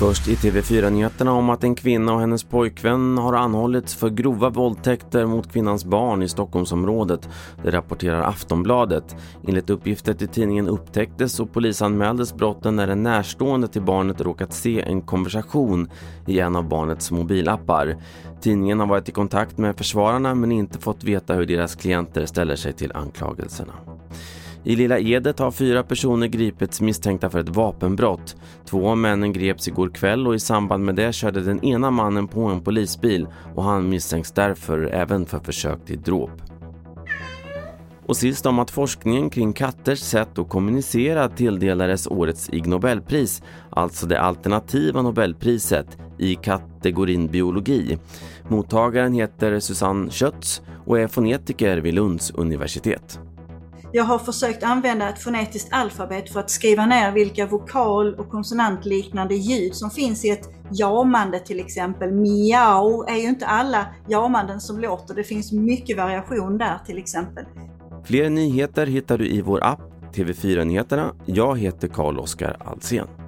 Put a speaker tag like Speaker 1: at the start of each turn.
Speaker 1: Först i TV4-nyheterna om att en kvinna och hennes pojkvän har anhållits för grova våldtäkter mot kvinnans barn i Stockholmsområdet. Det rapporterar Aftonbladet. Enligt uppgifter till tidningen upptäcktes och polisanmäldes brotten när en närstående till barnet råkat se en konversation i en av barnets mobilappar. Tidningen har varit i kontakt med försvararna men inte fått veta hur deras klienter ställer sig till anklagelserna. I Lilla Edet har fyra personer gripits misstänkta för ett vapenbrott. Två av männen greps igår kväll och i samband med det körde den ena mannen på en polisbil och han misstänks därför även för försök till dråp. Och sist om att forskningen kring katters sätt att kommunicera tilldelades årets Ig Nobelpris, alltså det alternativa Nobelpriset i kategorin biologi. Mottagaren heter Susanne Schötz och är fonetiker vid Lunds universitet.
Speaker 2: Jag har försökt använda ett fonetiskt alfabet för att skriva ner vilka vokal och konsonantliknande ljud som finns i ett jamande till exempel. Miau är ju inte alla jamanden som låter, det finns mycket variation där till exempel.
Speaker 1: Fler nyheter hittar du i vår app TV4 Nyheterna. Jag heter Carl-Oskar Alsen.